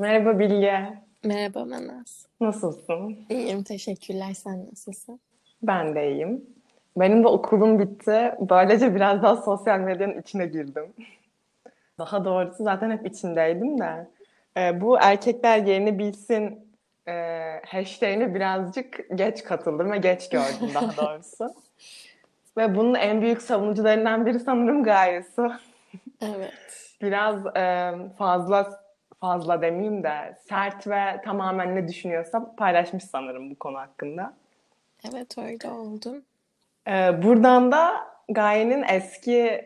Merhaba Bilge. Merhaba Manas. Nasılsın? İyiyim, teşekkürler. Sen nasılsın? Ben de iyiyim. Benim de okulum bitti. Böylece biraz daha sosyal medyanın içine girdim. Daha doğrusu zaten hep içindeydim de. E, bu erkekler yerini bilsin e, hashtag'ine birazcık geç katıldım ve geç gördüm daha doğrusu. ve bunun en büyük savunucularından biri sanırım Gaye Su. Evet. Biraz e, fazla fazla demeyeyim de sert ve tamamen ne düşünüyorsa paylaşmış sanırım bu konu hakkında. Evet öyle oldum. Ee, buradan da Gaye'nin eski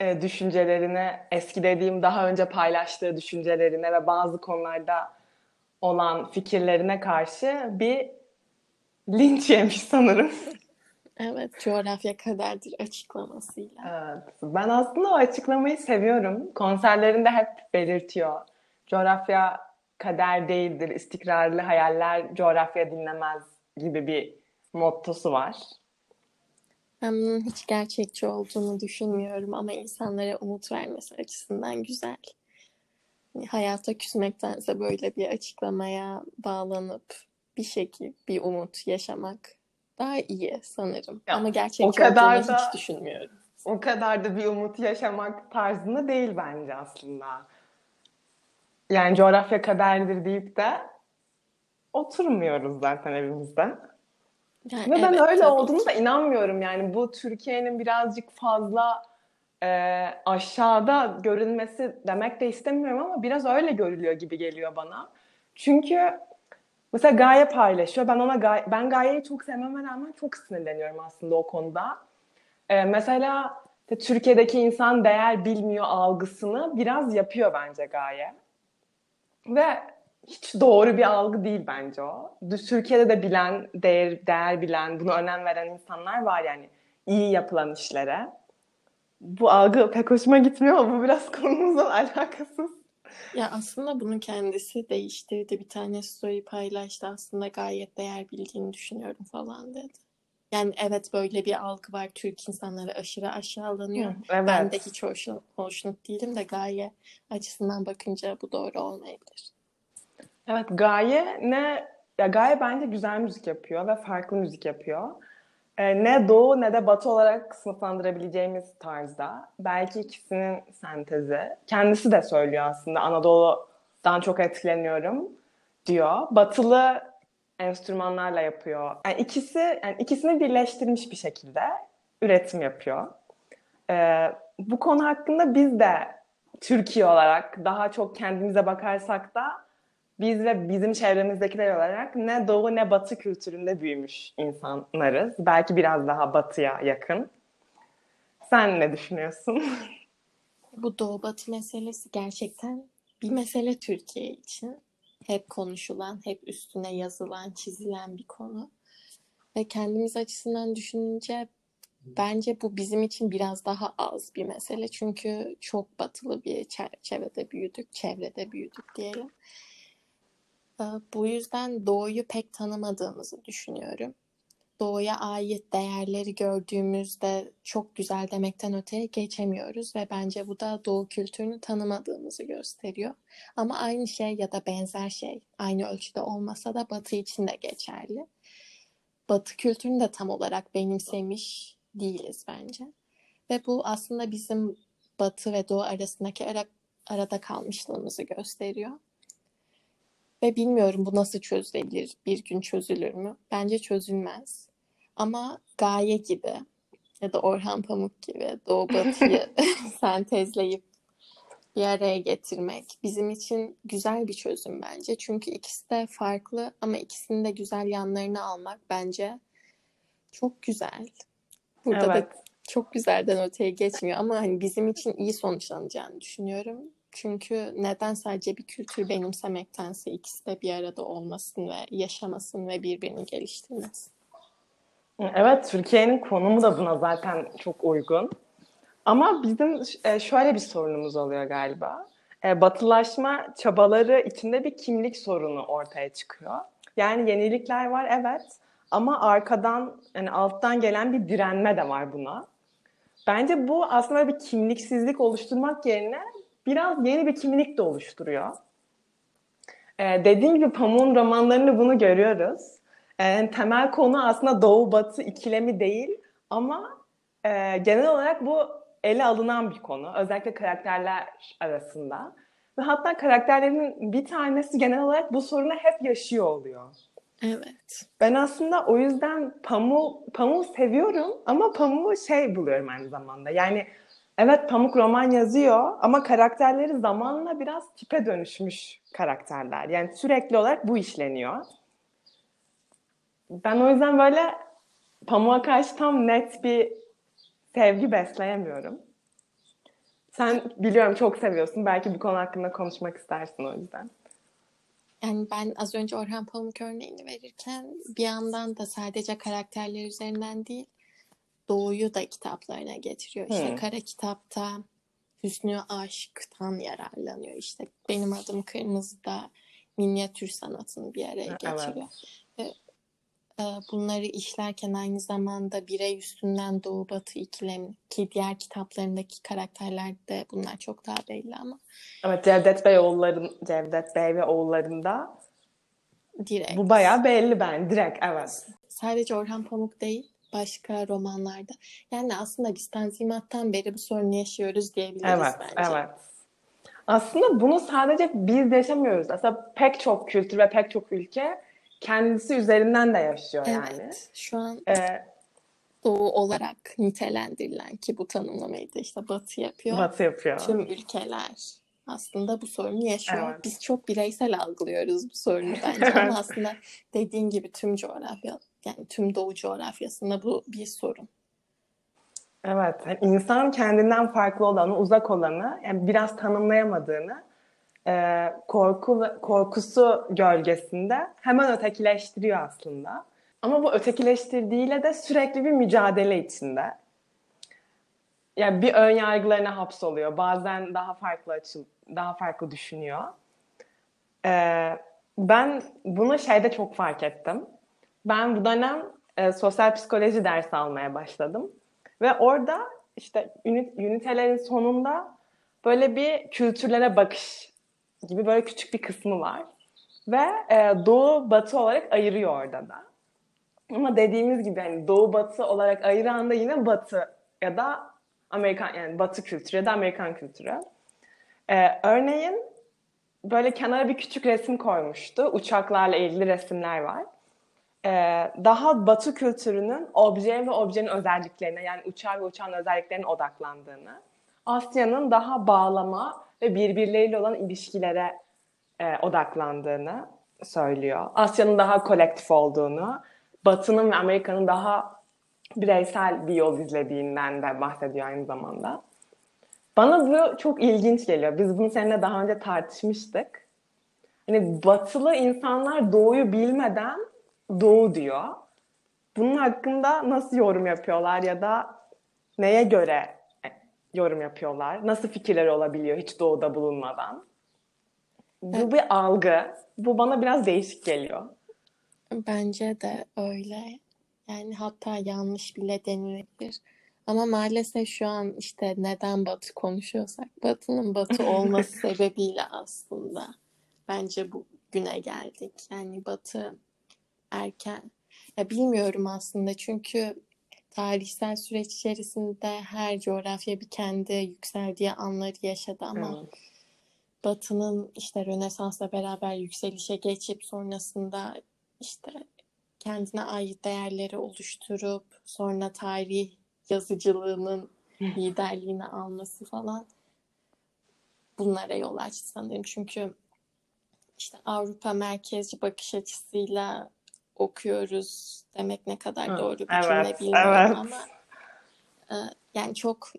e, düşüncelerine, eski dediğim daha önce paylaştığı düşüncelerine ve bazı konularda olan fikirlerine karşı bir linç yemiş sanırım. Evet, coğrafya kaderdir açıklamasıyla. Evet, ben aslında o açıklamayı seviyorum. Konserlerinde hep belirtiyor. Coğrafya kader değildir, istikrarlı hayaller coğrafya dinlemez gibi bir mottosu var. Ben bunun hiç gerçekçi olduğunu düşünmüyorum ama insanlara umut vermesi açısından güzel. Yani hayata küsmektense böyle bir açıklamaya bağlanıp bir şekil, bir umut yaşamak daha iyi sanırım. Ya, ama gerçekçi o kadar olduğunu da- hiç düşünmüyorum. O kadar da bir umut yaşamak tarzında değil bence aslında. Yani coğrafya kaderdir deyip de oturmuyoruz zaten evimizde. Yani Ve ben evet, öyle tabii olduğunu da inanmıyorum. Yani bu Türkiye'nin birazcık fazla e, aşağıda görünmesi demek de istemiyorum ama biraz öyle görülüyor gibi geliyor bana. Çünkü mesela Gaye paylaşıyor. Ben ona Gaye, ben Gaye'yi çok sevmeme rağmen çok sinirleniyorum aslında o konuda. E, mesela Türkiye'deki insan değer bilmiyor algısını biraz yapıyor bence Gaye. Ve hiç doğru bir algı değil bence o. Türkiye'de de bilen, değer, değer bilen, buna önem veren insanlar var yani iyi yapılan işlere. Bu algı pek hoşuma gitmiyor ama bu biraz konumuzla alakasız. Ya aslında bunu kendisi değiştirdi. Bir tane story paylaştı. Aslında gayet değer bildiğini düşünüyorum falan dedi. Yani evet böyle bir algı var. Türk insanları aşırı aşağılanıyor. Evet. Ben de hiç hoşnut, hoşnut değilim de gaye açısından bakınca bu doğru olmayabilir. Evet Gaye ne ya Gaye bence güzel müzik yapıyor ve farklı müzik yapıyor. Ee, ne doğu ne de batı olarak sınıflandırabileceğimiz tarzda. Belki ikisinin sentezi. Kendisi de söylüyor aslında Anadolu'dan çok etkileniyorum diyor. Batılı enstrümanlarla yapıyor. Yani ikisi yani ikisini birleştirmiş bir şekilde üretim yapıyor. Ee, bu konu hakkında biz de Türkiye olarak daha çok kendimize bakarsak da biz ve bizim çevremizdekiler olarak ne doğu ne batı kültüründe büyümüş insanlarız. Belki biraz daha batıya yakın. Sen ne düşünüyorsun? Bu Doğu Batı meselesi gerçekten bir mesele Türkiye için. Hep konuşulan, hep üstüne yazılan, çizilen bir konu. Ve kendimiz açısından düşününce bence bu bizim için biraz daha az bir mesele. Çünkü çok batılı bir çerçevede büyüdük, çevrede büyüdük diyelim. Ee, Bu yüzden doğuyu pek tanımadığımızı düşünüyorum. Doğuya ait değerleri gördüğümüzde çok güzel demekten öteye geçemiyoruz ve bence bu da doğu kültürünü tanımadığımızı gösteriyor. Ama aynı şey ya da benzer şey aynı ölçüde olmasa da batı için de geçerli. Batı kültürünü de tam olarak benimsemiş değiliz bence. Ve bu aslında bizim batı ve doğu arasındaki ara, arada kalmışlığımızı gösteriyor. Ve bilmiyorum bu nasıl çözülebilir, bir gün çözülür mü? Bence çözülmez. Ama Gaye gibi ya da Orhan Pamuk gibi Doğu Batı'yı sentezleyip bir araya getirmek bizim için güzel bir çözüm bence. Çünkü ikisi de farklı ama ikisinin de güzel yanlarını almak bence çok güzel. Burada Evet. da çok güzelden öteye geçmiyor ama hani bizim için iyi sonuçlanacağını düşünüyorum. Çünkü neden sadece bir kültür benimsemektense ikisi de bir arada olmasın ve yaşamasın ve birbirini geliştirmesin. Evet, Türkiye'nin konumu da buna zaten çok uygun. Ama bizim e, şöyle bir sorunumuz oluyor galiba. E, Batılaşma çabaları içinde bir kimlik sorunu ortaya çıkıyor. Yani yenilikler var evet ama arkadan yani alttan gelen bir direnme de var buna. Bence bu aslında bir kimliksizlik oluşturmak yerine biraz yeni bir kimlik de oluşturuyor. Ee, dediğim gibi Pamuk'un romanlarında bunu görüyoruz. Temel konu aslında Doğu-Batı ikilemi değil ama e, genel olarak bu ele alınan bir konu. Özellikle karakterler arasında. Ve hatta karakterlerin bir tanesi genel olarak bu sorunu hep yaşıyor oluyor. Evet. Ben aslında o yüzden Pamuk Pamuk seviyorum ama Pamuk'u şey buluyorum aynı zamanda. Yani evet Pamuk roman yazıyor ama karakterleri zamanla biraz tipe dönüşmüş karakterler. Yani sürekli olarak bu işleniyor. Ben o yüzden böyle Pamuk'a karşı tam net bir sevgi besleyemiyorum. Sen biliyorum çok seviyorsun. Belki bir konu hakkında konuşmak istersin o yüzden. Yani ben az önce Orhan Pamuk örneğini verirken bir yandan da sadece karakterler üzerinden değil Doğu'yu da kitaplarına getiriyor. İşte Hmm. Kara Kitap'ta Hüsnü Aşk'tan yararlanıyor. İşte Benim Adım Kırmızı'da minyatür sanatını bir araya Evet. getiriyor. Ve e, bunları işlerken aynı zamanda birey üstünden Doğu Batı ikilemi ki diğer kitaplarındaki karakterlerde bunlar çok daha belli ama Evet Cevdet Bey oğulların Cevdet Bey ve oğullarında direkt. bu bayağı belli ben direkt evet. Sadece Orhan Pamuk değil, başka romanlarda. Yani aslında biz Tanzimat'tan beri bu sorunu yaşıyoruz diyebiliriz Evet, bence. evet. Aslında bunu sadece biz yaşamıyoruz. Aslında pek çok kültür ve pek çok ülke kendisi üzerinden de yaşıyor yani. Evet, şu an Ee, Doğu olarak nitelendirilen ki bu tanımlamayı da işte Batı yapıyor. Batı yapıyor. Tüm ülkeler aslında bu sorunu yaşıyor. Evet. Biz çok bireysel algılıyoruz bu sorunu bence Evet. ama aslında dediğin gibi tüm coğrafya yani tüm Doğu coğrafyasında bu bir sorun. Evet, yani insan kendinden farklı olanı, uzak olanı, yani biraz tanımlayamadığını, e, korku korkusu gölgesinde hemen ötekileştiriyor aslında. Ama bu ötekileştirdiğiyle de sürekli bir mücadele içinde. Yani bir ön yargılarına hapsoluyor. Bazen daha farklı açıl, daha farklı düşünüyor. Ee, ben bunu şeyde çok fark ettim. Ben bu dönem e, sosyal psikoloji dersi almaya başladım. Ve orada işte ünit, ünitelerin sonunda böyle bir kültürlere bakış gibi böyle küçük bir kısmı var. Ve e, doğu batı olarak ayırıyor orada da. Ama dediğimiz gibi hani doğu batı olarak ayıran da yine batı ya da Amerikan yani batı kültürü ya da Amerikan kültürü. Ee, örneğin böyle kenara bir küçük resim koymuştu. Uçaklarla ilgili resimler var. Ee, daha batı kültürünün obje ve objenin özelliklerine yani uçağı ve uçağın özelliklerine odaklandığını, Asya'nın daha bağlama ve birbirleriyle olan ilişkilere e, odaklandığını söylüyor. Asya'nın daha kolektif olduğunu, Batı'nın ve Amerika'nın daha bireysel bir yol izlediğinden de bahsediyor aynı zamanda. Bana bu çok ilginç geliyor. Biz bunu seninle daha önce tartışmıştık. Hani batılı insanlar doğuyu bilmeden doğu diyor. Bunun hakkında nasıl yorum yapıyorlar ya da neye göre yorum yapıyorlar? Nasıl fikirleri olabiliyor hiç doğuda bulunmadan? Bu bir algı. Bu bana biraz değişik geliyor. Bence de öyle. Yani hatta yanlış bile denilebilir. Ama maalesef şu an işte neden Batı konuşuyorsak Batı'nın Batı olması sebebiyle aslında bence bu güne geldik. Yani Batı erken ya bilmiyorum aslında çünkü tarihsel süreç içerisinde her coğrafya bir kendi yükseldiği anları yaşadı ama Evet. Batı'nın işte Rönesans'la beraber yükselişe geçip sonrasında işte kendine ait değerleri oluşturup sonra tarih yazıcılığının liderliğini alması falan bunlara yol açtı sanırım. Çünkü işte Avrupa merkezci bakış açısıyla okuyoruz demek ne kadar Hı, doğru bir evet, cümle bilmiyorum evet. ama e, yani çok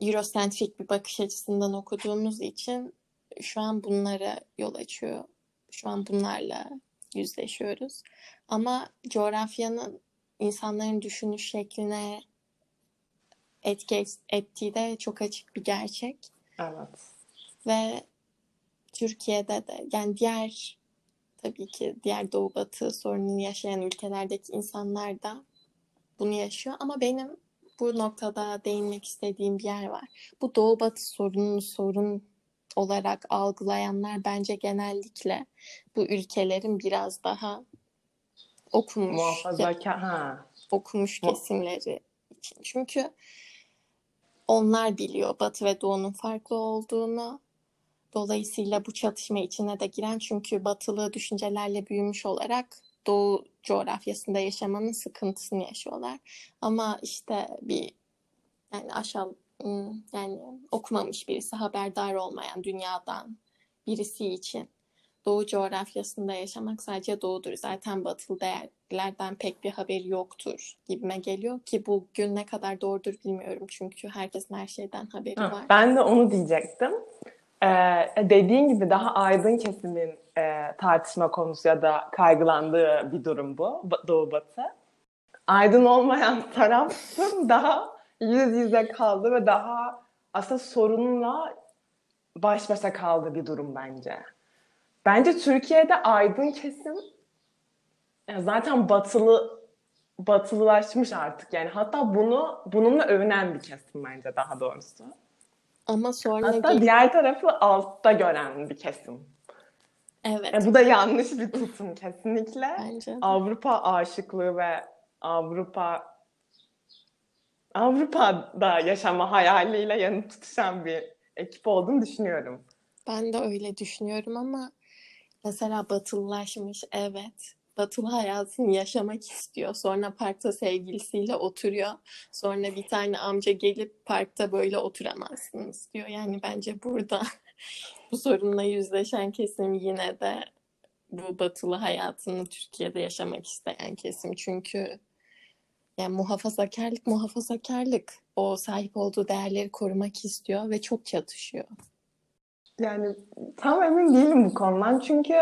Eurosentrik bir bakış açısından okuduğumuz için şu an bunlara yol açıyor. Şu an bunlarla yüzleşiyoruz. Ama coğrafyanın insanların düşünüş şekline etki ettiği de çok açık bir gerçek. Evet. Ve Türkiye'de de yani diğer tabii ki diğer Doğu Batı sorununu yaşayan ülkelerdeki insanlar da bunu yaşıyor. Ama benim bu noktada değinmek istediğim bir yer var. Bu Doğu Batı sorununu sorun olarak algılayanlar bence genellikle bu ülkelerin biraz daha okumuş Muhafazakar. Ha. okumuş Mu- kesimleri için. Çünkü onlar biliyor Batı ve Doğu'nun farklı olduğunu. Dolayısıyla bu çatışma içine de giren çünkü batılı düşüncelerle büyümüş olarak Doğu coğrafyasında yaşamanın sıkıntısını yaşıyorlar. Ama işte bir yani aşağı hmm, yani okumamış birisi, haberdar olmayan dünyadan birisi için Doğu coğrafyasında yaşamak sadece doğudur. Zaten batılı değerlerden pek bir haberi yoktur gibime geliyor ki bugün ne kadar doğrudur bilmiyorum çünkü herkesin her şeyden haberi Ha, var. Ben de onu diyecektim. Ee, dediğin gibi daha aydın kesimin e, tartışma konusu ya da kaygılandığı bir durum bu. Doğu Batı. Aydın olmayan tarafın daha yüz yüze kaldı ve daha aslında sorunla baş başa kaldığı bir durum bence. Bence Türkiye'de aydın kesim zaten batılı batılılaşmış artık yani hatta bunu bununla övünen bir kesim bence daha doğrusu. Ama sonra Hatta bir diğer tarafı altta gören bir kesim. evet E, bu da yanlış bir tutum kesinlikle. bence. Avrupa aşıklığı ve Avrupa Avrupa'da yaşama hayaliyle yanıp tutuşan bir ekip olduğunu düşünüyorum. Ben de öyle düşünüyorum ama mesela batılılaşmış evet. Batılı hayatını yaşamak istiyor. Sonra parkta sevgilisiyle oturuyor. Sonra bir tane amca gelip parkta böyle oturamazsınız diyor. Yani bence burada bu sorunla yüzleşen kesim yine de bu batılı hayatını Türkiye'de yaşamak isteyen kesim. Çünkü yani muhafazakarlık muhafazakarlık. O sahip olduğu değerleri korumak istiyor ve çok çatışıyor. Yani tam emin değilim bu konudan çünkü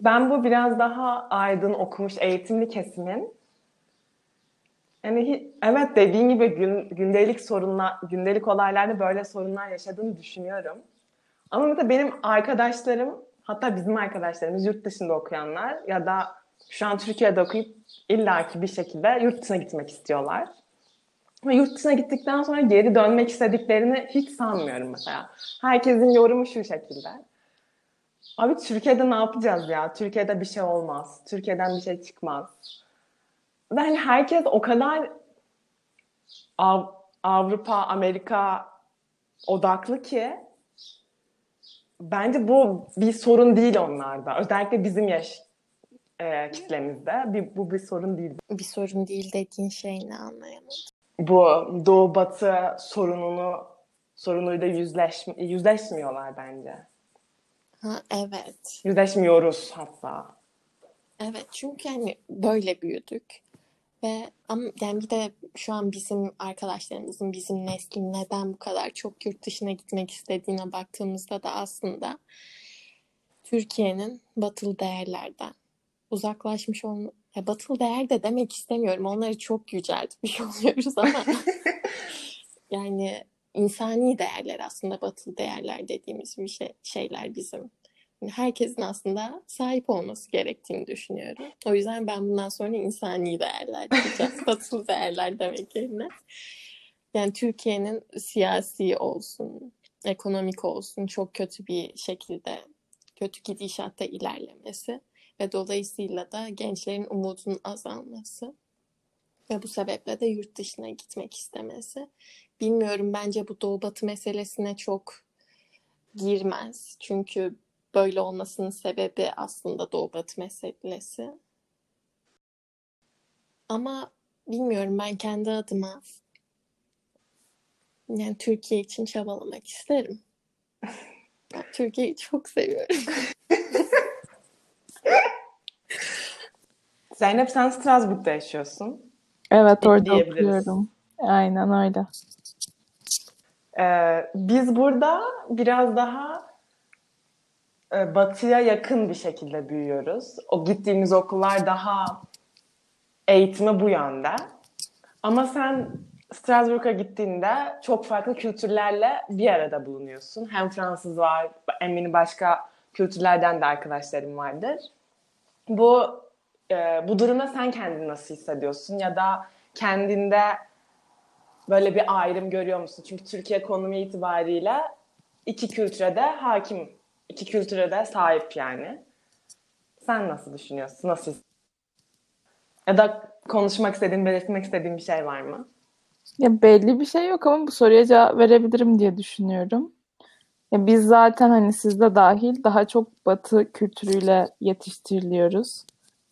ben bu biraz daha aydın okumuş eğitimli kesimin yani evet dediğin gibi gün, gündelik sorunlar, gündelik olaylarda böyle sorunlar yaşadığını düşünüyorum. Ama mesela benim arkadaşlarım, hatta bizim arkadaşlarımız yurt dışında okuyanlar ya da şu an Türkiye'de okuyup illaki bir şekilde yurt dışına gitmek istiyorlar. Ve yurt dışına gittikten sonra geri dönmek istediklerini hiç sanmıyorum mesela. Herkesin yorumu şu şekilde. Abi Türkiye'de ne yapacağız ya? Türkiye'de bir şey olmaz. Türkiye'den bir şey çıkmaz. Hani herkes o kadar Av- Avrupa, Amerika odaklı ki bence bu bir sorun değil onlarda. Özellikle bizim yaş e, kitlemizde bir, bu bir sorun değil. Bir sorun değil dediğin şey ne anlayamadım. Bu Doğu Batı sorununu sorunuyla yüzleş, yüzleşmiyorlar bence. Ha evet. Yüzleşmiyoruz hatta. Evet çünkü hani böyle büyüdük ve ama yani bir de şu an bizim arkadaşlarımızın bizim neslin neden bu kadar çok yurt dışına gitmek istediğine baktığımızda da aslında Türkiye'nin batılı değerlerden uzaklaşmış olma ya batılı değer de demek istemiyorum. Onları çok yüceltmiş oluyoruz ama yani insani değerler aslında batılı değerler dediğimiz bir şey, şeyler bizim. Yani herkesin aslında sahip olması gerektiğini düşünüyorum. O yüzden ben bundan sonra insani değerler diyeceğim. batılı değerler demek yerine. Yani Türkiye'nin siyasi olsun, ekonomik olsun çok kötü bir şekilde, kötü gidişatta ilerlemesi ve dolayısıyla da gençlerin umudunun azalması ve bu sebeple de yurt dışına gitmek istemesi. Bilmiyorum bence bu Doğu Batı meselesine çok girmez. Çünkü böyle olmasının sebebi aslında Doğu Batı meselesi. Ama bilmiyorum ben kendi adıma yani Türkiye için çabalamak isterim. Ben Türkiye'yi çok seviyorum. Zeynep sen Strasbourg'da yaşıyorsun. Evet orada okuyorum. Aynen öyle. Ee, biz burada biraz daha e, batıya yakın bir şekilde büyüyoruz. O gittiğimiz okullar daha eğitimi bu yönde. Ama sen Strasbourg'a gittiğinde çok farklı kültürlerle bir arada bulunuyorsun. Hem Fransız var, eminim başka kültürlerden de arkadaşlarım vardır. Bu e, bu durumda sen kendini nasıl hissediyorsun ya da kendinde böyle bir ayrım görüyor musun? Çünkü Türkiye konumu itibariyle iki kültüre de hakim, iki kültüre de sahip yani. Sen nasıl düşünüyorsun? Nasıl? Ya da konuşmak istediğin, belirtmek istediğin bir şey var mı? Ya belli bir şey yok ama bu soruya cevap verebilirim diye düşünüyorum. Ya biz zaten hani siz de dahil daha çok Batı kültürüyle yetiştiriliyoruz.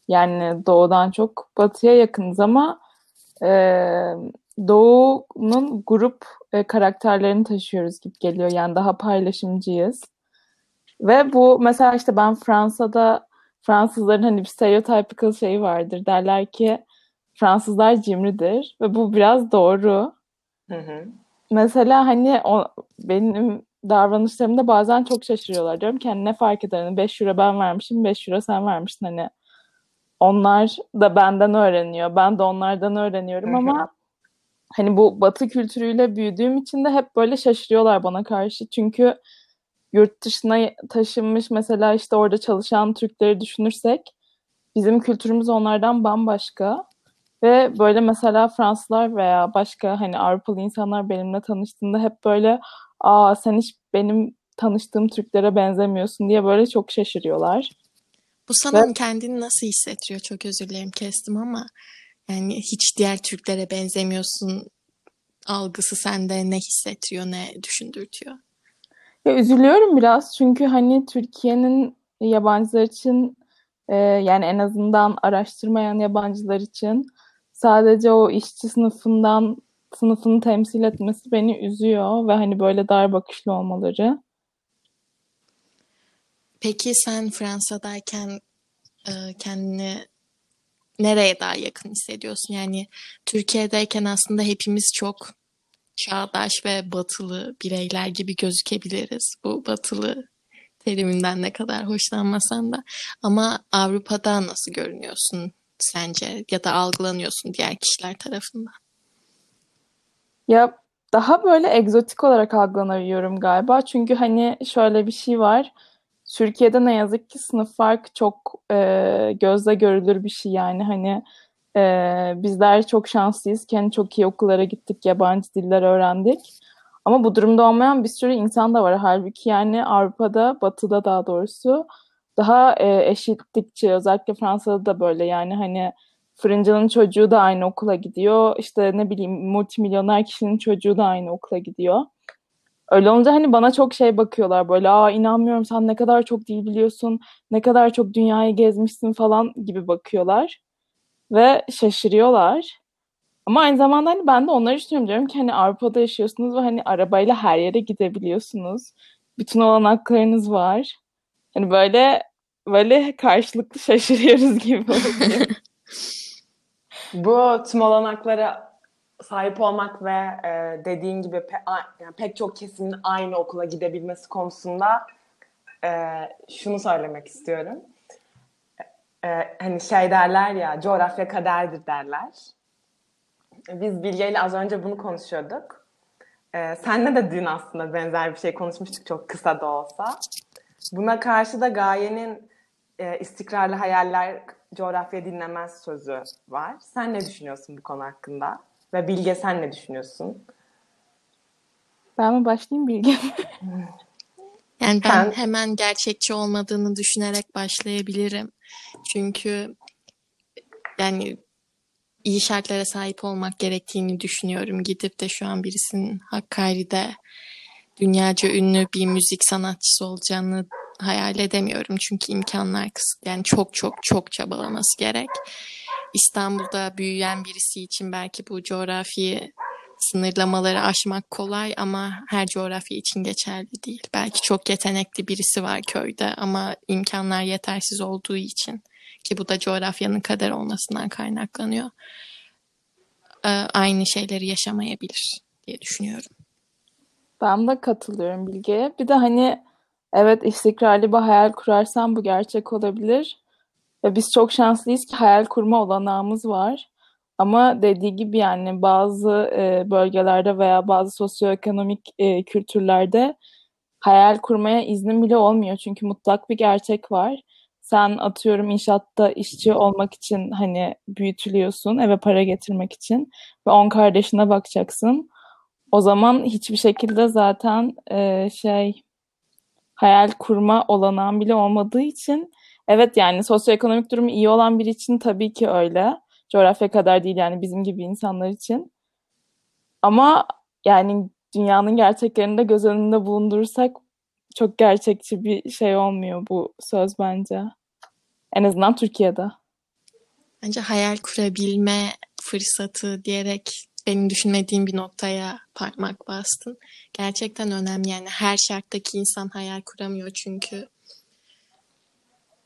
Yani Doğu'dan çok Batı'ya yakınız ama e, Doğu'nun grup e, karakterlerini taşıyoruz gibi geliyor. Yani daha paylaşımcıyız. Ve bu mesela işte ben Fransa'da Fransızların hani bir stereotypical şeyi vardır. Derler ki Fransızlar cimridir ve bu biraz doğru. Hı hı. Mesela hani o, benim davranışlarımda bazen çok şaşırıyorlar. Diyorum ki hani ne fark eder? Hani 5 euro ben vermişim, 5 euro sen vermişsin. Hani onlar da benden öğreniyor. Ben de onlardan öğreniyorum Hı hı. ama hani bu batı kültürüyle büyüdüğüm için de hep böyle şaşırıyorlar bana karşı. Çünkü yurt dışına taşınmış mesela işte orada çalışan Türkleri düşünürsek bizim kültürümüz onlardan bambaşka. Ve böyle mesela Fransızlar veya başka hani Avrupalı insanlar benimle tanıştığında hep böyle aa sen hiç benim tanıştığım Türklere benzemiyorsun diye böyle çok şaşırıyorlar. Bu sana kendini nasıl hissettiriyor? Çok özür dilerim kestim ama yani hiç diğer Türklere benzemiyorsun algısı sende ne hissettiriyor, ne düşündürtüyor? Ya üzülüyorum biraz çünkü hani Türkiye'nin yabancılar için e, yani en azından araştırmayan yabancılar için sadece o işçi sınıfından sınıfını temsil etmesi beni üzüyor ve hani böyle dar bakışlı olmaları. Peki sen Fransa'dayken e, kendini nereye daha yakın hissediyorsun? Yani Türkiye'deyken aslında hepimiz çok çağdaş ve batılı bireyler gibi gözükebiliriz. Bu batılı teriminden ne kadar hoşlanmasan da. Ama Avrupa'da nasıl görünüyorsun sence ya da algılanıyorsun diğer kişiler tarafından? Ya daha böyle egzotik olarak algılanıyorum galiba. Çünkü hani şöyle bir şey var. Türkiye'de ne yazık ki sınıf farkı çok e, gözle görülür bir şey yani hani e, bizler çok şanslıyız hani çok iyi okullara gittik, yabancı diller öğrendik. Ama bu durumda olmayan bir sürü insan da var. Halbuki yani Avrupa'da, Batı'da daha doğrusu daha e, eşitlikçi, özellikle Fransa'da da böyle yani hani fırıncının çocuğu da aynı okula gidiyor. İşte ne bileyim multimilyoner kişinin çocuğu da aynı okula gidiyor. Öyle olunca hani bana çok şey bakıyorlar böyle aa inanmıyorum sen ne kadar çok dil biliyorsun, ne kadar çok dünyayı gezmişsin falan gibi bakıyorlar. Ve şaşırıyorlar. Ama aynı zamanda hani ben de onları düşünüyorum diyorum ki hani Avrupa'da yaşıyorsunuz ve hani arabayla her yere gidebiliyorsunuz. Bütün olanaklarınız var. Hani böyle böyle karşılıklı şaşırıyoruz gibi oluyor. Bu tüm olanaklara sahip olmak ve e, dediğin gibi pe, a, yani pek çok kesimin aynı okula gidebilmesi konusunda e, şunu söylemek istiyorum. E, hani şey derler ya, coğrafya kaderdir derler. Biz Bilge ile az önce bunu konuşuyorduk. E, senle de dün aslında benzer bir şey konuşmuştuk çok kısa da olsa. Buna karşı da Gaye'nin e, istikrarlı hayaller coğrafya dinlemez sözü var. Sen ne düşünüyorsun bu konu hakkında? Ve Bilge sen ne düşünüyorsun? Ben mi başlayayım Bilge? Yani ben Sen- hemen gerçekçi olmadığını düşünerek başlayabilirim. Çünkü yani iyi şartlara sahip olmak gerektiğini düşünüyorum. Gidip de şu an birisinin Hakkari'de dünyaca ünlü bir müzik sanatçısı olacağını hayal edemiyorum. Çünkü imkanlar kısıtlı. Yani çok çok çok çabalaması gerek. İstanbul'da büyüyen birisi için belki bu coğrafi sınırlamaları aşmak kolay ama her coğrafya için geçerli değil. Belki çok yetenekli birisi var köyde ama imkanlar yetersiz olduğu için ki bu da coğrafyanın kader olmasından kaynaklanıyor. Ee, Aynı şeyleri yaşamayabilir diye düşünüyorum. Ben de katılıyorum Bilge'ye. Bir de hani evet istikrarlı bir hayal kurarsan bu gerçek olabilir. Ve biz çok şanslıyız ki hayal kurma olanağımız var. Ama dediği gibi yani bazı e, bölgelerde veya bazı sosyoekonomik e, kültürlerde hayal kurmaya iznin bile olmuyor. Çünkü mutlak bir gerçek var. Sen atıyorum inşaatta işçi olmak için hani büyütülüyorsun eve para getirmek için ve on kardeşine bakacaksın. O zaman hiçbir şekilde zaten e, şey hayal kurma olanağın bile olmadığı için evet yani sosyoekonomik durumu iyi olan biri için tabii ki öyle. Coğrafya kadar değil yani bizim gibi insanlar için. Ama yani dünyanın gerçeklerini de göz önünde bulundurursak çok gerçekçi bir şey olmuyor bu söz bence. En azından Türkiye'de. Bence hayal kurabilme fırsatı diyerek benim düşünmediğim bir noktaya parmak bastın. Gerçekten önemli yani her şarttaki insan hayal kuramıyor çünkü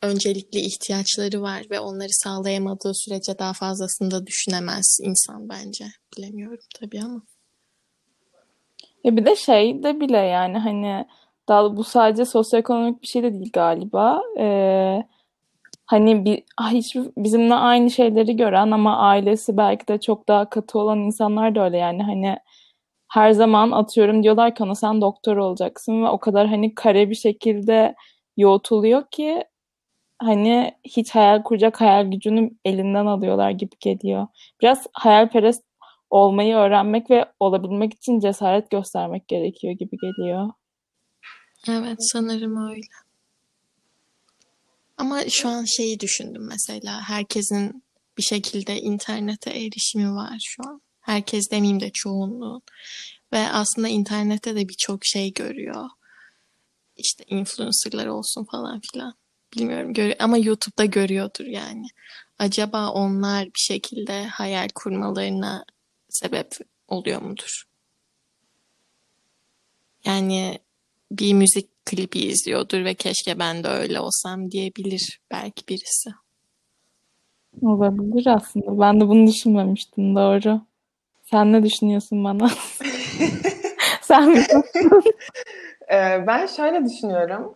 öncelikli ihtiyaçları var ve onları sağlayamadığı sürece daha fazlasını da düşünemez insan bence. Bilemiyorum tabii ama. Ya bir de şey de bile yani hani daha bu sadece sosyoekonomik bir şey de değil galiba. Ee, hani bir hiç bizimle aynı şeyleri gören ama ailesi belki de çok daha katı olan insanlar da öyle yani hani her zaman atıyorum diyorlar ki ona sen doktor olacaksın ve o kadar hani kare bir şekilde yoğutuluyor ki hani hiç hayal kuracak hayal gücünü elinden alıyorlar gibi geliyor. Biraz hayalperest olmayı öğrenmek ve olabilmek için cesaret göstermek gerekiyor gibi geliyor. Evet sanırım öyle. Ama şu an şeyi düşündüm mesela. Herkesin bir şekilde internete erişimi var şu an. Herkes demeyeyim de çoğunluğun. Ve aslında internette de birçok şey görüyor. İşte influencerlar olsun falan filan. Bilmiyorum görüyor ama YouTube'da görüyordur yani. Acaba onlar bir şekilde hayal kurmalarına sebep oluyor mudur? Yani bir müzik klibi izliyordur ve keşke ben de öyle olsam diyebilir belki birisi. Olabilir aslında. Ben de bunu düşünmemiştim doğru. Sen ne düşünüyorsun bana? Sen mi? Ee, ben şöyle düşünüyorum.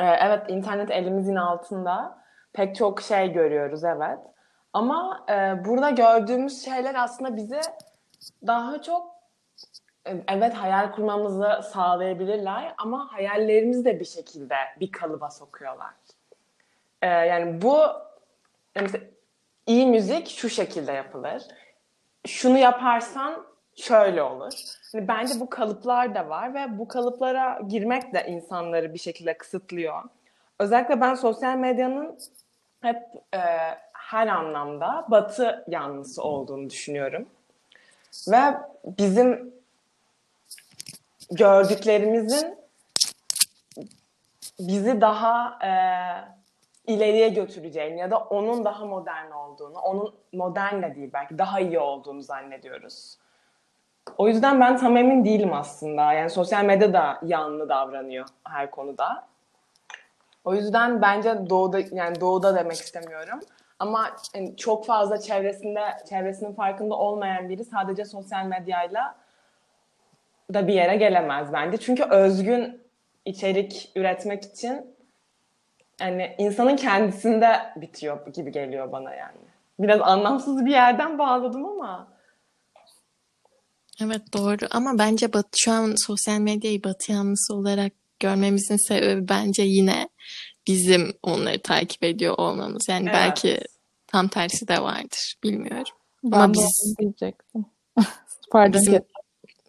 Ee, evet internet elimizin altında. Pek çok şey görüyoruz evet. Ama e, burada gördüğümüz şeyler aslında bize daha çok e, evet hayal kurmamızı sağlayabilirler ama hayallerimizi de bir şekilde bir kalıba sokuyorlar. Ee, yani bu mesela iyi müzik şu şekilde yapılır. Şunu yaparsan şöyle olur. Yani bence bu kalıplar da var ve bu kalıplara girmek de insanları bir şekilde kısıtlıyor. Özellikle ben sosyal medyanın hep e, her anlamda batı yanlısı olduğunu düşünüyorum. Ve bizim gördüklerimizin bizi daha e, ileriye götüreceğini ya da onun daha modern olduğunu, onun modern de değil belki daha iyi olduğunu zannediyoruz. O yüzden ben tam emin değilim aslında. Yani sosyal medya da yanlı davranıyor her konuda. O yüzden bence doğuda yani doğuda demek istemiyorum. Ama yani çok fazla çevresinde çevresinin farkında olmayan biri sadece sosyal medyayla da bir yere gelemez bence. Çünkü özgün içerik üretmek için yani insanın kendisinde bitiyor gibi geliyor bana yani. Biraz anlamsız bir yerden bağladım ama. Evet doğru ama bence bat, şu an sosyal medyayı batı yanlısı olarak görmemizin sebebi bence yine bizim onları takip ediyor olmamız. Yani Evet. belki tam tersi de vardır. Bilmiyorum. Ben Ama biz diyecektim. Pardon. bizim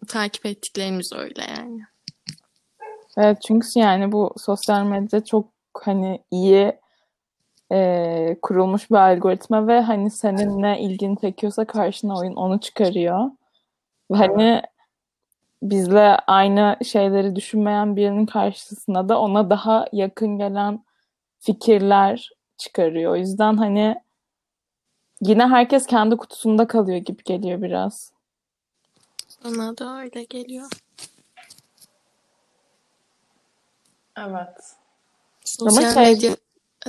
takip ettiklerimiz öyle yani. Evet çünkü yani bu sosyal medya çok hani iyi e, kurulmuş bir algoritma ve hani senin ne ilgini çekiyorsa karşına oyun onu çıkarıyor. Hani bizle aynı şeyleri düşünmeyen birinin karşısına da ona daha yakın gelen fikirler çıkarıyor. O yüzden hani yine herkes kendi kutusunda kalıyor gibi geliyor biraz. Bana da öyle geliyor. Evet. Sosyal şey- medya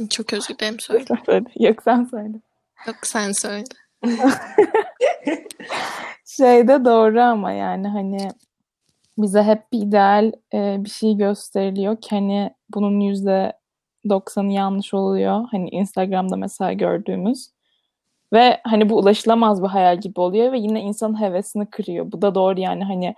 çok özür dilerim söyle. Söyle. Yok sen söyle. Yok sen söyle. Şey de doğru ama yani hani bize hep bir ideal e, bir şey gösteriliyor ki hani bunun yüzde doksanı yanlış oluyor. Hani Instagram'da mesela gördüğümüz. Ve hani bu ulaşılamaz bir hayal gibi oluyor ve yine insanın hevesini kırıyor. Bu da doğru yani hani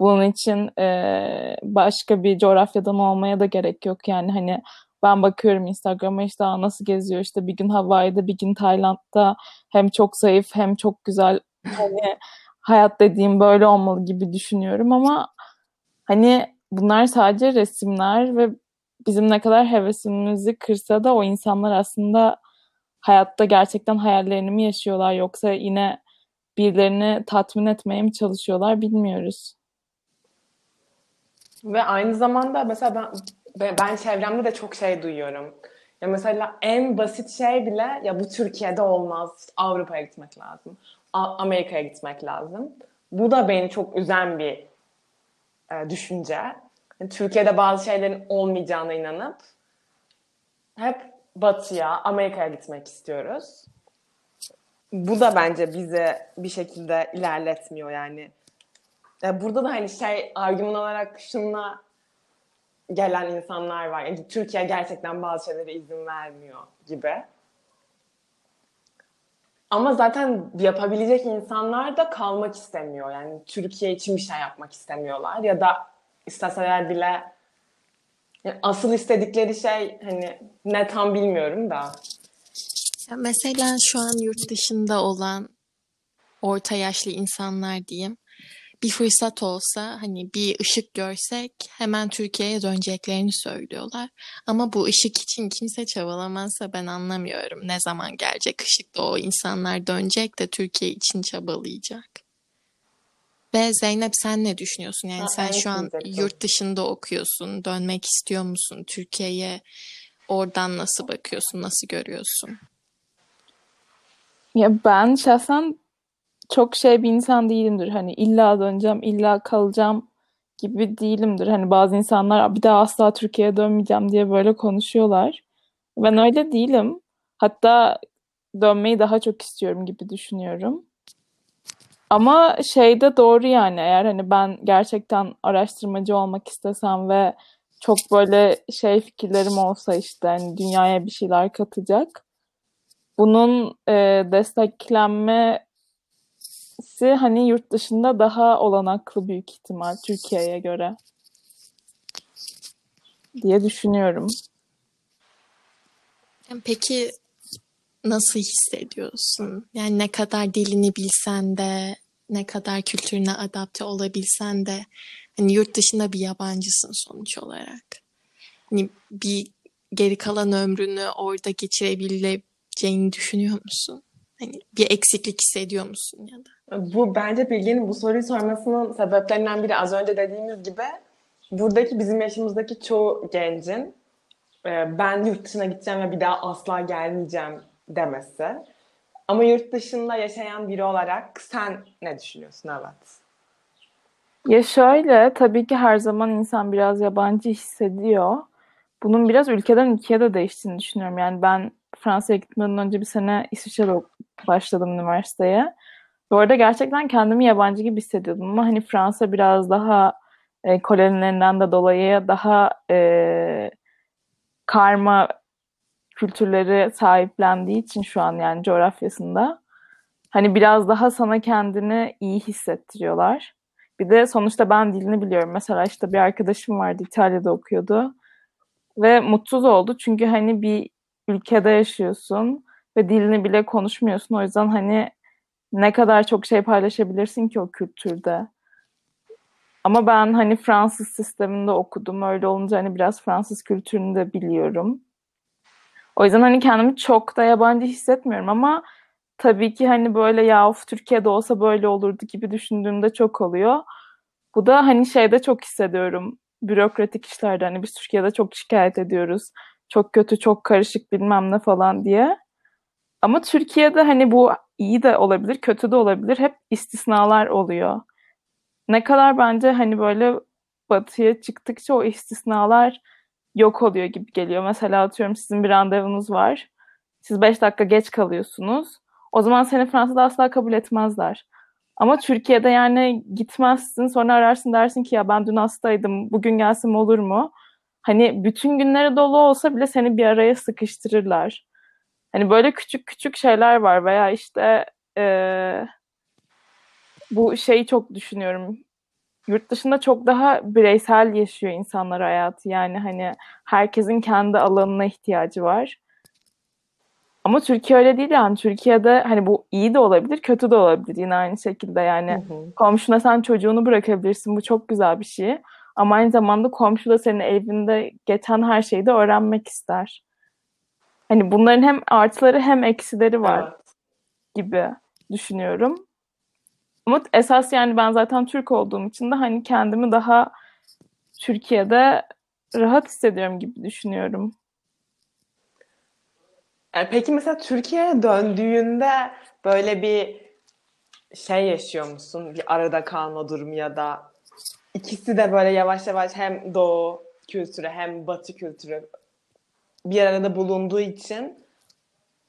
bunun için e, başka bir coğrafyadan olmaya da gerek yok. Yani hani ben bakıyorum Instagram'a işte "Aa, nasıl geziyor? İşte bir gün Hawaii'de bir gün Tayland'da. Hem çok zayıf hem çok güzel. Hani hayat dediğim böyle olmalı gibi düşünüyorum. Ama hani bunlar sadece resimler ve bizim ne kadar hevesimizi kırsa da o insanlar aslında hayatta gerçekten hayallerini mi yaşıyorlar yoksa yine birilerini tatmin etmeye mi çalışıyorlar bilmiyoruz. Ve aynı zamanda mesela ben ben çevremde de çok şey duyuyorum. Ya mesela en basit şey bile ya bu Türkiye'de olmaz. Avrupa'ya gitmek lazım. Amerika'ya gitmek lazım. Bu da beni çok üzen bir e, düşünce. Yani Türkiye'de bazı şeylerin olmayacağına inanıp hep batıya, Amerika'ya gitmek istiyoruz. Bu da bence bizi bir şekilde ilerletmiyor yani. E, burada da hani şey argüman olarak şunla gelen insanlar var. Yani Türkiye gerçekten bazı şeylere izin vermiyor gibi. Ama zaten yapabilecek insanlar da kalmak istemiyor. Yani Türkiye için bir şey yapmak istemiyorlar. Ya da isteseler bile yani asıl istedikleri şey hani ne tam bilmiyorum da. Ya mesela şu an yurt dışında olan orta yaşlı insanlar diyeyim bir fırsat olsa hani bir ışık görsek hemen Türkiye'ye döneceklerini söylüyorlar. Ama bu ışık için kimse çabalamazsa ben anlamıyorum. Ne zaman gelecek ışık da o insanlar dönecek de Türkiye için çabalayacak. Ve Zeynep sen ne düşünüyorsun? Yani ha, sen şu an yurt dışında okuyorsun. Dönmek istiyor musun? Türkiye'ye oradan nasıl bakıyorsun? Nasıl görüyorsun? Ya ben şahsen çok şey bir insan değilimdir. Hani illa döneceğim, illa kalacağım gibi değilimdir. Hani bazı insanlar bir daha asla Türkiye'ye dönmeyeceğim diye böyle konuşuyorlar. Ben öyle değilim. Hatta dönmeyi daha çok istiyorum gibi düşünüyorum. Ama şey de doğru yani eğer hani ben gerçekten araştırmacı olmak istesem ve çok böyle şey fikirlerim olsa işte hani dünyaya bir şeyler katacak. Bunun e, desteklenme hani yurt dışında daha olanaklı büyük ihtimal Türkiye'ye göre diye düşünüyorum. Peki nasıl hissediyorsun? Yani ne kadar dilini bilsen de, ne kadar kültürüne adapte olabilsen de hani yurt dışında bir yabancısın sonuç olarak. Hani bir geri kalan ömrünü orada geçirebileceğini düşünüyor musun? Hani bir eksiklik hissediyor musun ya da? Bu bence Bilge'nin bu soruyu sormasının sebeplerinden biri az önce dediğimiz gibi buradaki bizim yaşımızdaki çoğu gencin e, ben yurt dışına gideceğim ve bir daha asla gelmeyeceğim demesi. Ama yurt dışında yaşayan biri olarak sen ne düşünüyorsun? Evet. Ya şöyle tabii ki her zaman insan biraz yabancı hissediyor. Bunun biraz ülkeden ülkeye de değiştiğini düşünüyorum. Yani ben Fransa'ya gitmeden önce bir sene İsviçre'de başladım üniversiteye. Bu arada gerçekten kendimi yabancı gibi hissediyordum ama hani Fransa biraz daha e, kolonilerinden de dolayı daha e, karma kültürleri sahiplendiği için şu an yani coğrafyasında hani biraz daha sana kendini iyi hissettiriyorlar. Bir de sonuçta ben dilini biliyorum. Mesela işte bir arkadaşım vardı İtalya'da okuyordu ve mutsuz oldu çünkü hani bir ülkede yaşıyorsun ve dilini bile konuşmuyorsun. O yüzden hani ne kadar çok şey paylaşabilirsin ki o kültürde. Ama ben hani Fransız sisteminde okudum. Öyle olunca hani biraz Fransız kültürünü de biliyorum. O yüzden hani kendimi çok da yabancı hissetmiyorum ama tabii ki hani böyle ya of Türkiye'de olsa böyle olurdu gibi düşündüğümde çok oluyor. Bu da hani şeyde çok hissediyorum. Bürokratik işlerde hani biz Türkiye'de çok şikayet ediyoruz. Çok kötü, çok karışık bilmem ne falan diye. Ama Türkiye'de hani bu iyi de olabilir, kötü de olabilir. Hep istisnalar oluyor. Ne kadar bence hani böyle batıya çıktıkça o istisnalar yok oluyor gibi geliyor. Mesela atıyorum sizin bir randevunuz var. Siz 5 dakika geç kalıyorsunuz. O zaman seni Fransa'da asla kabul etmezler. Ama Türkiye'de yani gitmezsin sonra ararsın dersin ki ya ben dün hastaydım bugün gelsem olur mu? Hani bütün günleri dolu olsa bile seni bir araya sıkıştırırlar. Hani böyle küçük küçük şeyler var veya işte e, bu şeyi çok düşünüyorum. Yurt dışında çok daha bireysel yaşıyor insanlar hayatı. Yani hani herkesin kendi alanına ihtiyacı var. Ama Türkiye öyle değil yani. Türkiye'de hani bu iyi de olabilir, kötü de olabilir yine aynı şekilde yani. Hı hı. Komşuna sen çocuğunu bırakabilirsin. Bu çok güzel bir şey. Ama aynı zamanda komşu da senin evinde geçen her şeyi de öğrenmek ister. Hani bunların hem artıları hem eksileri var Evet. gibi düşünüyorum. Ama esas yani ben zaten Türk olduğum için de hani kendimi daha Türkiye'de rahat hissediyorum gibi düşünüyorum. E, Peki mesela Türkiye'ye döndüğünde böyle bir şey yaşıyor musun? Bir arada kalma durumu ya da ikisi de böyle yavaş yavaş hem doğu kültürü hem batı kültürü bir arada bulunduğu için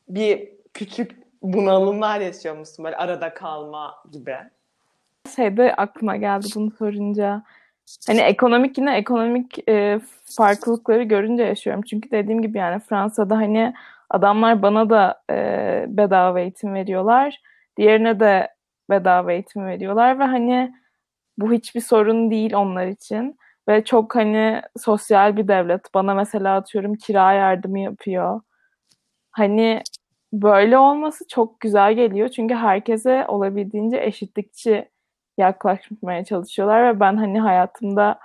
bir küçük bunalımlar yaşıyor musun? Böyle arada kalma gibi. Şey de aklıma geldi bunu sorunca. Hani ekonomik yine ekonomik e, farklılıkları görünce yaşıyorum. Çünkü dediğim gibi yani Fransa'da hani adamlar bana da e, bedava eğitim veriyorlar. Diğerine de bedava eğitim veriyorlar ve hani bu hiçbir sorun değil onlar için. Ve çok hani sosyal bir devlet. Bana mesela atıyorum kira yardımı yapıyor. Hani böyle olması çok güzel geliyor. Çünkü herkese olabildiğince eşitlikçi yaklaşmaya çalışıyorlar ve ben hani hayatımda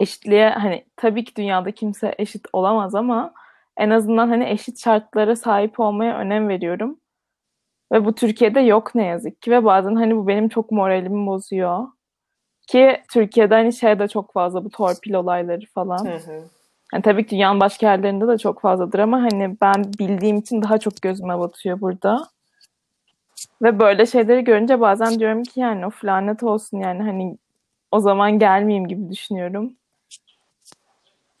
eşitliğe hani tabii ki dünyada kimse eşit olamaz ama en azından hani eşit şartlara sahip olmaya önem veriyorum. Ve bu Türkiye'de yok ne yazık ki ve bazen hani bu benim çok moralimi bozuyor. Ki Türkiye'de hani şey de çok fazla bu torpil olayları falan. Hı hı. Yani tabii ki dünyanın başka yerlerinde de çok fazladır ama hani ben bildiğim için daha çok gözüme batıyor burada. Ve böyle şeyleri görünce bazen diyorum ki yani of lanet olsun yani hani o zaman gelmeyeyim gibi düşünüyorum.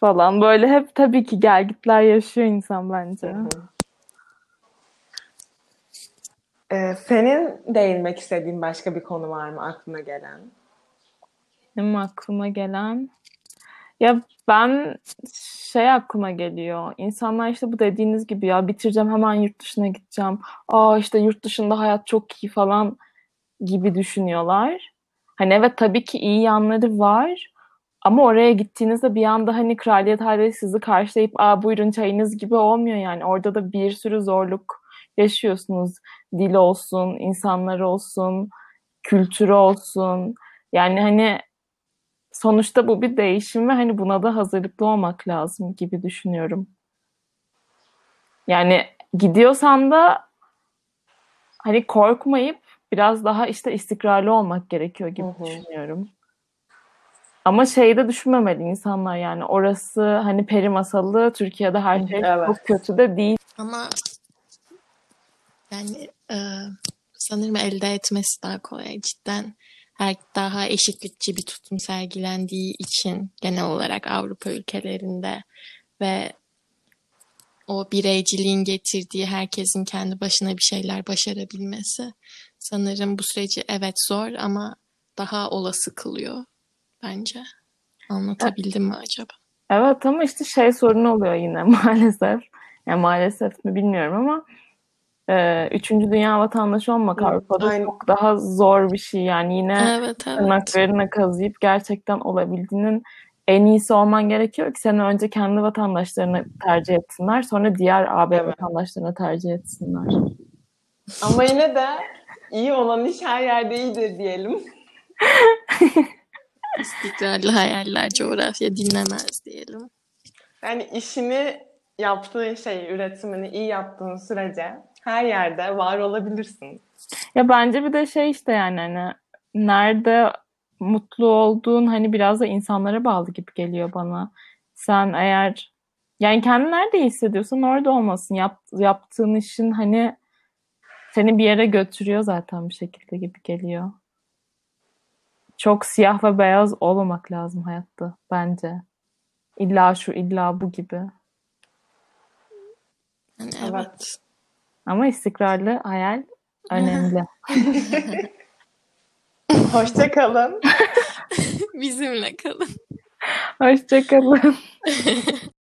Falan böyle hep tabii ki gelgitler yaşıyor insan bence. E, senin değinmek istediğin başka bir konu var mı aklına gelen? Benim aklıma gelen ya ben şey aklıma geliyor. İnsanlar işte bu dediğiniz gibi ya bitireceğim hemen yurt dışına gideceğim. Aa işte yurt dışında hayat çok iyi falan gibi düşünüyorlar. Hani evet tabii ki iyi yanları var. Ama oraya gittiğinizde bir anda hani kraliyet ailesi sizi karşılayıp aa buyurun çayınız gibi olmuyor yani. Orada da bir sürü zorluk yaşıyorsunuz. Dil olsun, insanlar olsun, kültürü olsun. Yani hani sonuçta bu bir değişim ve hani buna da hazırlıklı olmak lazım gibi düşünüyorum. Yani gidiyorsan da hani korkmayıp biraz daha işte istikrarlı olmak gerekiyor gibi Hı hı. düşünüyorum. Ama şeyi de düşünmemeli insanlar yani orası hani peri masalı Türkiye'de her şey Evet. çok kötü de değil. Ama yani e, sanırım elde etmesi daha kolay. Cidden her daha eşitlikçi bir tutum sergilendiği için genel olarak Avrupa ülkelerinde ve o bireyciliğin getirdiği herkesin kendi başına bir şeyler başarabilmesi sanırım bu süreci evet zor ama daha olası kılıyor bence. Anlatabildim mi acaba? Evet ama işte şey sorunu oluyor yine maalesef. Yani maalesef mi bilmiyorum ama e, üçüncü dünya vatandaşı olmak Avrupa'da aynen. çok daha zor bir şey. Yani yine Evet evet. tırnaklarına kazıyıp gerçekten olabildiğinin en iyisi olman gerekiyor ki seni önce kendi vatandaşlarına tercih etsinler sonra diğer AB Evet. vatandaşlarına tercih etsinler. Ama yine de iyi olan iş her yerde iyidir diyelim. İstikrarlı hayaller coğrafya dinlemez diyelim. Yani işini yaptığın şey, üretimini iyi yaptığın sürece her yerde var olabilirsin. Ya bence bir de şey işte yani hani nerede mutlu olduğun hani biraz da insanlara bağlı gibi geliyor bana. Sen eğer yani kendini nerede hissediyorsan orada olmasın. Yap, yaptığın işin hani seni bir yere götürüyor zaten bir şekilde gibi geliyor. Çok siyah ve beyaz olmamak lazım hayatta bence. İlla şu illa bu gibi. Evet. evet. Ama istikrarlı hayal önemli. Hoşça kalın. Bizimle kalın. Hoşçakalın.